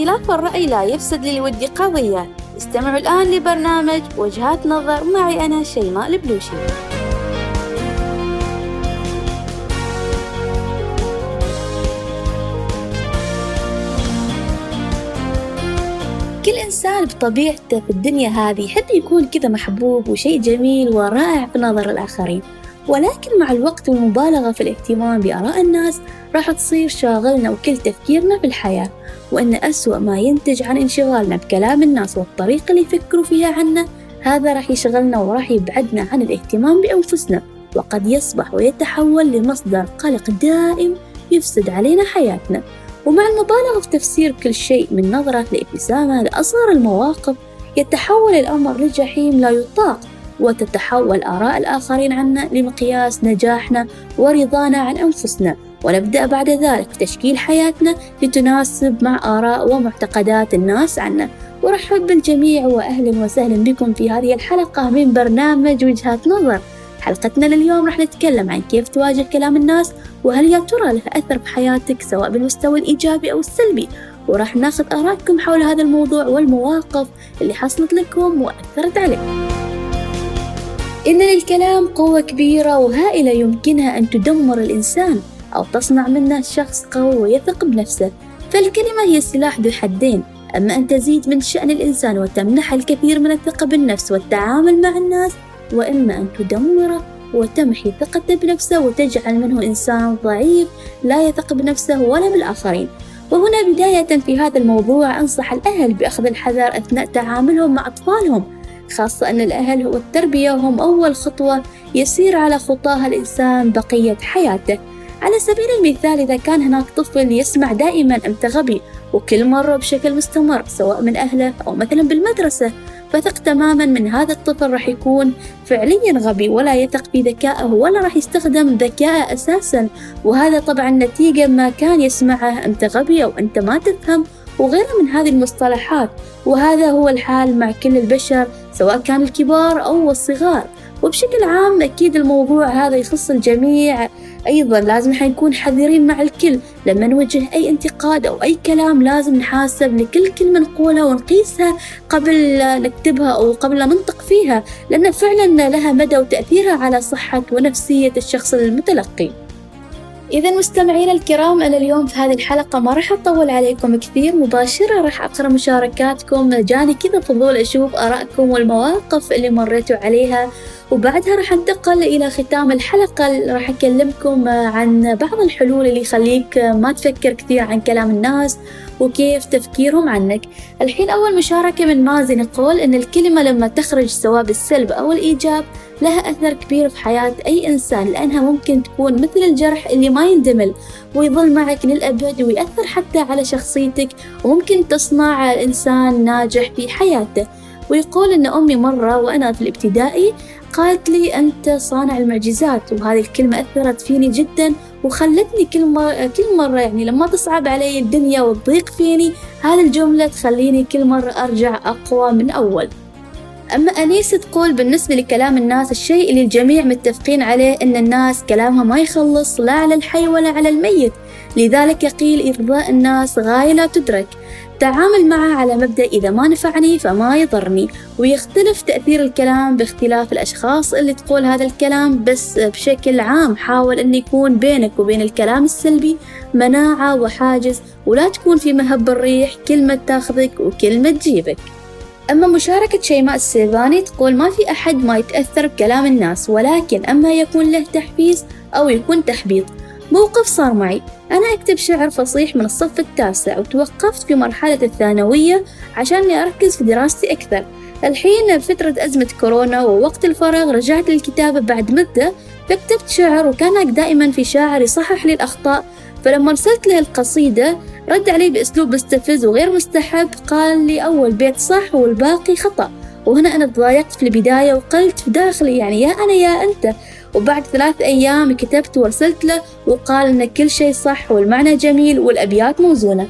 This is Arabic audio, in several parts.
اختلاف الرأي لا يفسد للود قضية. استمعوا الآن لبرنامج وجهات نظر. معي أنا شيماء البلوشي. كل إنسان بطبيعته في الدنيا هذه يحب يكون كذا محبوب وشيء جميل ورائع في نظر الآخرين. ولكن مع الوقت والمبالغة في الاهتمام بآراء الناس راح تصير شاغلنا وكل تفكيرنا في الحياة وأن أسوأ ما ينتج عن انشغالنا بكلام الناس والطريقة اللي يفكروا فيها عنا هذا راح يشغلنا وراح يبعدنا عن الاهتمام بأنفسنا وقد يصبح ويتحول لمصدر قلق دائم يفسد علينا حياتنا. ومع المبالغة في تفسير كل شيء من نظرة لابتسامة لأصغر المواقف يتحول الأمر لجحيم لا يطاق. وتتحول آراء الآخرين عنا لمقياس نجاحنا ورضانا عن أنفسنا. ونبدأ بعد ذلك تشكيل حياتنا لتناسب مع آراء ومعتقدات الناس عنا. ورحب بالجميع وأهلا وسهلا بكم في هذه الحلقة من برنامج وجهات نظر. حلقتنا لليوم راح نتكلم عن كيف تواجه كلام الناس وهل يا ترى له أثر بحياتك سواء بالمستوى الإيجابي أو السلبي. وراح ناخذ آراءكم حول هذا الموضوع والمواقف اللي حصلت لكم وأثرت عليكم. إن للكلام قوة كبيرة وهائلة يمكنها أن تدمر الإنسان أو تصنع منه شخص قوي ويثق بنفسه. فالكلمة هي سلاح ذو حدين. أما أن تزيد من شأن الإنسان وتمنح الكثير من الثقة بالنفس والتعامل مع الناس وإما أن تدمره وتمحي ثقته بنفسه وتجعل منه إنسان ضعيف لا يثق بنفسه ولا بالآخرين. وهنا بداية في هذا الموضوع أنصح الأهل بأخذ الحذر أثناء تعاملهم مع أطفالهم خاصة أن الأهل والتربية هم أول خطوة يسير على خطاها الإنسان بقية حياته. على سبيل المثال إذا كان هناك طفل يسمع دائما أنت غبي وكل مرة بشكل مستمر سواء من أهله أو مثلا بالمدرسة فثق تماما من هذا الطفل راح يكون فعليا غبي ولا يثق في ذكائه ولا راح يستخدم ذكائه أساسا. وهذا طبعا نتيجة ما كان يسمعه أنت غبي أو أنت ما تفهم وغيرها من هذه المصطلحات. وهذا هو الحال مع كل البشر سواء كان الكبار أو الصغار. وبشكل عام أكيد الموضوع هذا يخص الجميع. أيضا لازم حنكون حذرين مع الكل. لما نوجه أي انتقاد أو أي كلام لازم نحاسب لكل كلمة نقولها ونقيسها قبل نكتبها أو قبل ننطق فيها لأن فعلا لها مدى وتأثيرها على صحة ونفسية الشخص المتلقي. إذا مستمعينا الكرام أنا اليوم في هذه الحلقة ما راح أطول عليكم كثير مباشرة راح أقرأ مشاركاتكم. جاني كذا فضول أشوف آرائكم والمواقف اللي مريتوا عليها وبعدها راح أنتقل إلى ختام الحلقة. راح أكلمكم عن بعض الحلول اللي يخليك ما تفكر كثير عن كلام الناس وكيف تفكيرهم عنك. الحين أول مشاركة من مازن يقول إن الكلمة لما تخرج سواء بالسلب أو الإيجاب لها أثر كبير في حياة أي إنسان لأنها ممكن تكون مثل الجرح اللي ما يندمل ويظل معك للأبد ويأثر حتى على شخصيتك وممكن تصنع الإنسان ناجح في حياته. ويقول إن أمي مرة وأنا في الابتدائي قالت لي أنت صانع المعجزات وهذه الكلمة أثرت فيني جدا وخلتني كل مرة كل مرة يعني لما تصعب علي الدنيا وتضيق فيني هذه الجملة تخليني كل مرة أرجع أقوى من أول. أما أنيس تقول بالنسبة لكلام الناس الشيء اللي الجميع متفقين عليه أن الناس كلامها ما يخلص لا على الحي ولا على الميت. لذلك قيل إرضاء الناس غاية لا تدرك. تعامل معه على مبدأ إذا ما نفعني فما يضرني ويختلف تأثير الكلام باختلاف الأشخاص اللي تقول هذا الكلام بس بشكل عام حاول أن يكون بينك وبين الكلام السلبي مناعة وحاجز ولا تكون في مهب الريح كلمة تاخذك وكلمة تجيبك. أما مشاركة شيماء السيباني تقول ما في أحد ما يتأثر بكلام الناس ولكن أما يكون له تحفيز أو يكون تحبيط. موقف صار معي. أنا أكتب شعر فصيح من الصف التاسع وتوقفت في مرحلة الثانوية عشان أركز في دراستي أكثر. الحين بفترة أزمة كورونا ووقت الفراغ رجعت للكتابة بعد مدة فكتبت شعر وكان دائما في شاعر يصحح لي الأخطاء. فلما أرسلت له القصيدة رد علي بأسلوب مستفز وغير مستحب قال لي أول بيت صح والباقي خطأ. وهنا أنا تضايقت في البداية وقلت في داخلي يعني يا أنا يا أنت. وبعد ثلاث أيام كتبت وارسلت له وقال إن كل شيء صح والمعنى جميل والأبيات موزونة.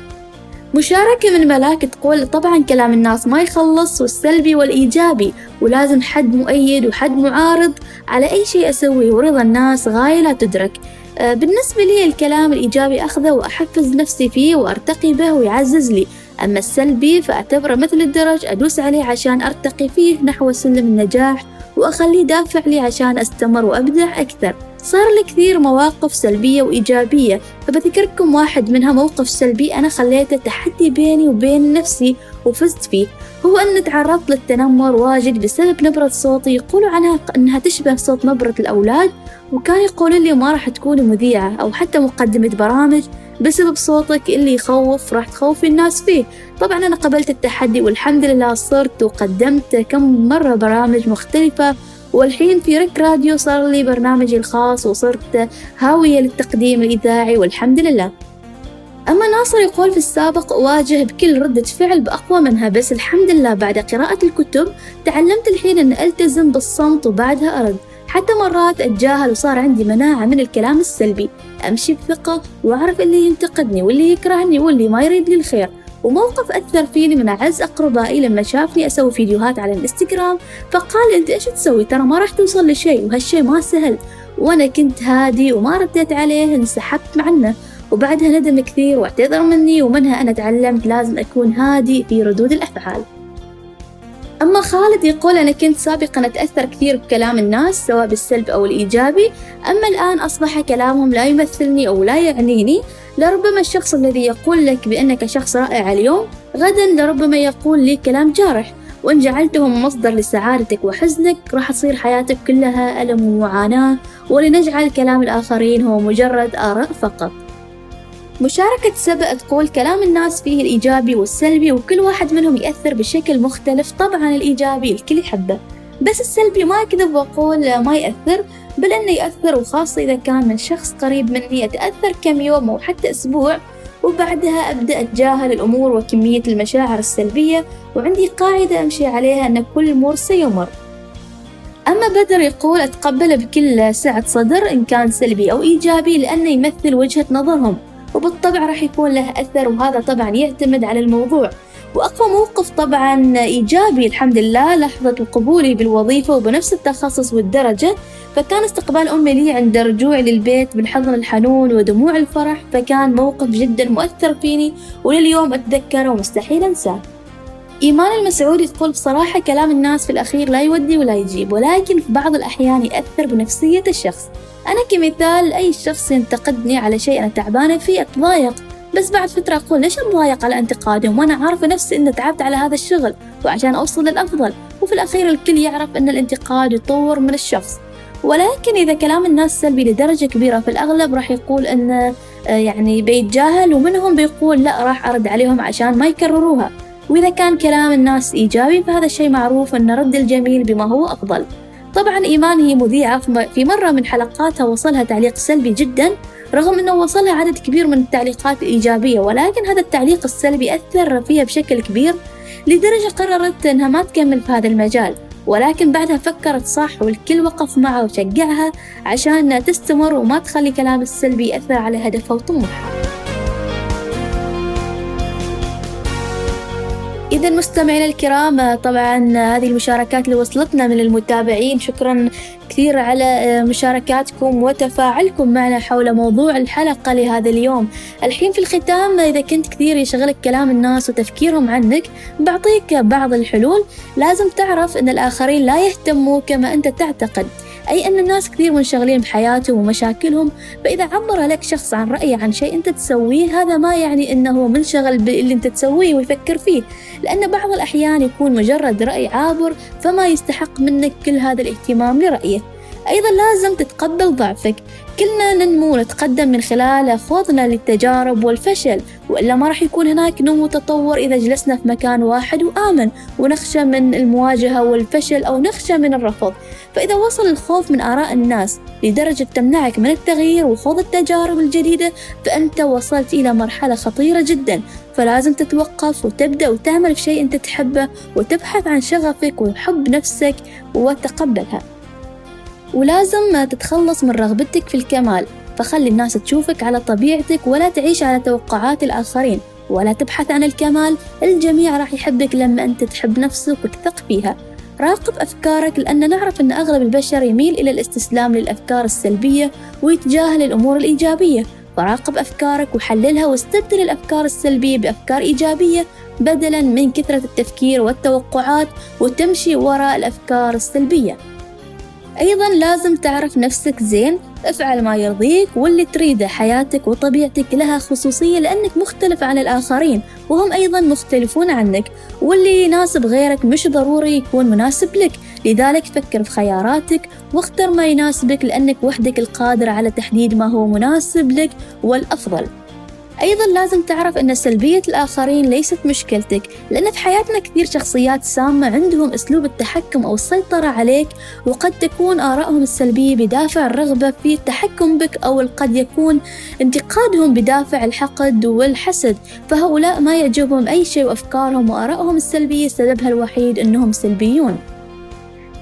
مشاركة من ملاك تقول طبعا كلام الناس ما يخلص والسلبي والإيجابي ولازم حد مؤيد وحد معارض على أي شيء أسويه ورضا الناس غاية لا تدرك. آه، بالنسبة لي الكلام الإيجابي أخذه وأحفز نفسي فيه وأرتقي به ويعزز لي. أما السلبي فأعتبره مثل الدرج أدوس عليه عشان أرتقي فيه نحو سلم النجاح وأخليه دافع لي عشان أستمر وأبدع أكثر. صار لي كثير مواقف سلبية وإيجابية فبذكركم واحد منها موقف سلبي أنا خليته تحدي بيني وبين نفسي وفزت فيه. هو أن تعرضت للتنمر واجد بسبب نبرة صوتي يقولوا عنها أنها تشبه صوت نبرة الأولاد وكان يقولوا لي ما راح تكوني مذيعة أو حتى مقدمة برامج. بسبب صوتك اللي يخوف راح تخوفي الناس فيه. طبعا أنا قبلت التحدي والحمد لله صرت وقدمت كم مرة برامج مختلفة والحين في رك راديو صار لي برنامجي الخاص وصرت هاوية للتقديم الإذاعي والحمد لله. أما ناصر يقول في السابق أواجه بكل ردة فعل بأقوى منها بس الحمد لله بعد قراءة الكتب تعلمت الحين أن ألتزم بالصمت وبعدها أرد. حتى مرات أتجاهل وصار عندي مناعة من الكلام السلبي. أمشي بثقة وأعرف اللي ينتقدني واللي يكرهني واللي ما يريد لي الخير. وموقف أثر فيني من أعز أقربائي لما شافني أسوي فيديوهات على الإنستغرام فقال أنت إيش تسوي؟ ترى ما راح توصل لشيء وهالشيء ما سهل. وأنا كنت هادي وما رديت عليه انسحبت عنه وبعدها ندم كثير واعتذر مني ومنها أنا تعلمت لازم أكون هادي في ردود الأفعال. أما خالد يقول أنا كنت سابقا أتأثر كثير بكلام الناس سواء بالسلب أو الإيجابي أما الآن أصبح كلامهم لا يمثلني أو لا يعنيني. لربما الشخص الذي يقول لك بأنك شخص رائع اليوم غدا لربما يقول لي كلام جارح وإن جعلتهم مصدر لسعادتك وحزنك راح تصير حياتك كلها ألم ومعاناة ولنجعل كلام الآخرين هو مجرد آراء فقط. مشاركة سبأ تقول كلام الناس فيه الإيجابي والسلبي وكل واحد منهم يأثر بشكل مختلف طبعا الإيجابي الكل يحبه. بس السلبي ما أكذب وأقول ما يأثر بل أنه يأثر وخاصة إذا كان من شخص قريب مني أتأثر كم يوم أو حتى أسبوع وبعدها أبدأ أتجاهل الأمور وكمية المشاعر السلبية وعندي قاعدة أمشي عليها أن كل الأمور سيمر. أما بدر يقول أتقبله بكل سعة صدر إن كان سلبي أو إيجابي لأنه يمثل وجهة نظرهم. وبالطبع راح يكون له أثر وهذا طبعا يعتمد على الموضوع. وأقوى موقف طبعا إيجابي الحمد لله لحظة قبولي بالوظيفة وبنفس التخصص والدرجة فكان استقبال أمي لي عند رجوعي للبيت بالحضن الحنون ودموع الفرح فكان موقف جدا مؤثر فيني ولليوم أتذكره ومستحيل أنساه. إيمان المسعودي تقول بصراحة كلام الناس في الأخير لا يودي ولا يجيب ولكن في بعض الأحيان يأثر بنفسية الشخص. أنا كمثال أي شخص ينتقدني على شيء أنا تعبانة فيه أتضايق. بس بعد فترة أقول ليش أتضايق على انتقادهم؟ وأنا عارفة نفسي إن تعبت على هذا الشغل وعشان أوصل للأفضل. وفي الأخير الكل يعرف إن الانتقاد يطور من الشخص. ولكن إذا كلام الناس سلبي لدرجة كبيرة في الأغلب راح يقول إن آه، يعني بيتجاهل ومنهم بيقول لا راح أرد عليهم عشان ما يكرروها. وإذا كان كلام الناس إيجابي فهذا الشيء معروف أن رد الجميل بما هو أفضل. طبعا إيمان هي مذيعة في مرة من حلقاتها وصلها تعليق سلبي جدا رغم أنه وصلها عدد كبير من التعليقات الإيجابية ولكن هذا التعليق السلبي أثر فيها بشكل كبير لدرجة قررت أنها ما تكمل في هذا المجال ولكن بعدها فكرت صح والكل وقف معها وشجعها عشان تستمر وما تخلي كلام السلبي يأثر على هدفها وطموحها. إذا مستمعينا الكرام طبعا هذه المشاركات اللي وصلتنا من المتابعين شكرا كثير على مشاركاتكم وتفاعلكم معنا حول موضوع الحلقة لهذا اليوم. الحين في الختام إذا كنت كثير يشغلك كلام الناس وتفكيرهم عنك بعطيك بعض الحلول. لازم تعرف أن الآخرين لا يهتموا كما أنت تعتقد. أي أن الناس كثير منشغلين بحياتهم ومشاكلهم فإذا عبر لك شخص عن رأيه عن شيء أنت تسويه هذا ما يعني أنه منشغل باللي أنت تسويه ويفكر فيه. لأن بعض الأحيان يكون مجرد رأي عابر فما يستحق منك كل هذا الاهتمام لرأيه. أيضا لازم تتقبل ضعفك. كلنا ننمو ونتقدم من خلال خوضنا للتجارب والفشل وإلا ما راح يكون هناك نمو وتطور إذا جلسنا في مكان واحد وآمن ونخشى من المواجهة والفشل أو نخشى من الرفض. فإذا وصل الخوف من آراء الناس لدرجة تمنعك من التغيير وخوض التجارب الجديدة فأنت وصلت إلى مرحلة خطيرة جدا. فلازم تتوقف وتبدأ وتعمل في شيء أنت تحبه وتبحث عن شغفك وحب نفسك وتقبلها. ولازم تتخلص من رغبتك في الكمال فخلي الناس تشوفك على طبيعتك ولا تعيش على توقعات الآخرين ولا تبحث عن الكمال الجميع راح يحبك لما أنت تحب نفسك وتثق فيها. راقب أفكارك لأن نعرف أن أغلب البشر يميل إلى الاستسلام للأفكار السلبية ويتجاهل الأمور الإيجابية. فراقب أفكارك وحللها واستبدل الأفكار السلبية بأفكار إيجابية بدلا من كثرة التفكير والتوقعات وتمشي وراء الأفكار السلبية. أيضا لازم تعرف نفسك زين افعل ما يرضيك واللي تريده حياتك وطبيعتك لها خصوصية لأنك مختلف عن الآخرين وهم أيضا مختلفون عنك واللي يناسب غيرك مش ضروري يكون مناسب لك. لذلك فكر في خياراتك واختر ما يناسبك لأنك وحدك القادر على تحديد ما هو مناسب لك والأفضل. أيضا لازم تعرف أن سلبية الآخرين ليست مشكلتك لأن في حياتنا كثير شخصيات سامة عندهم أسلوب التحكم أو السيطرة عليك وقد تكون آرائهم السلبية بدافع الرغبة في التحكم بك أو قد يكون انتقادهم بدافع الحقد والحسد. فهؤلاء ما يعجبهم أي شيء وأفكارهم وآرائهم السلبية سببها الوحيد أنهم سلبيون.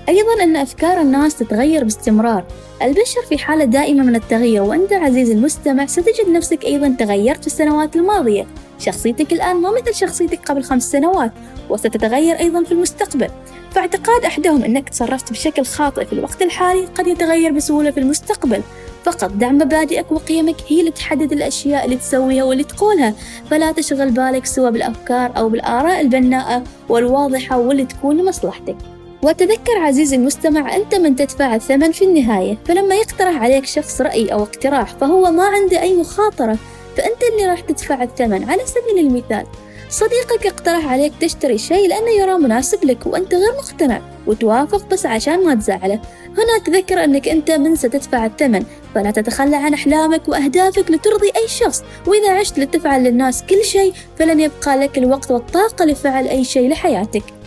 أيضا أن أفكار الناس تتغير باستمرار. البشر في حالة دائمة من التغير وأنت عزيزي المستمع ستجد نفسك أيضا تغيرت في السنوات الماضية. شخصيتك الآن ما مثل شخصيتك قبل خمس سنوات وستتغير أيضا في المستقبل. فاعتقاد أحدهم أنك تصرفت بشكل خاطئ في الوقت الحالي قد يتغير بسهولة في المستقبل. فقط دع مبادئك وقيمك هي اللي تحدد الأشياء اللي تسويها واللي تقولها. فلا تشغل بالك سوى بالأفكار أو بالآراء البناءة والواضحة واللي تكون لمصلحتك. وتذكر عزيزي المستمع أنت من تدفع الثمن في النهاية فلما يقترح عليك شخص رأي أو اقتراح فهو ما عنده أي مخاطرة فأنت اللي راح تدفع الثمن على سبيل المثال. صديقك اقترح عليك تشتري شيء لأنه يرى مناسب لك وأنت غير مقتنع وتوافق بس عشان ما تزعله. هنا تذكر أنك أنت من ستدفع الثمن فلا تتخلى عن أحلامك وأهدافك لترضي أي شخص. وإذا عشت لتفعل للناس كل شيء فلن يبقى لك الوقت والطاقة لفعل أي شيء لحياتك.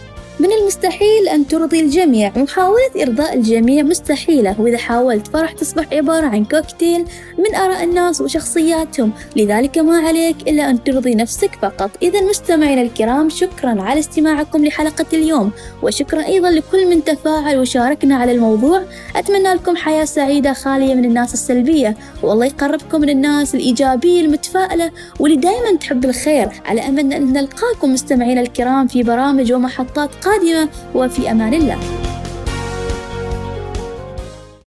من المستحيل أن ترضي الجميع. محاولة إرضاء الجميع مستحيلة. وإذا حاولت فراح تصبح عبارة عن كوكتيل من آراء الناس وشخصياتهم. لذلك ما عليك إلا أن ترضي نفسك فقط. إذا مستمعينا الكرام شكرا على استماعكم لحلقة اليوم. وشكرا أيضا لكل من تفاعل وشاركنا على الموضوع. أتمنى لكم حياة سعيدة خالية من الناس السلبية. والله يقربكم من الناس الإيجابية المتفائلة. واللي دائما تحب الخير. على أمل أن نلقاكم مستمعينا الكرام في برامج ومحطات قادمة. وفي أمان الله.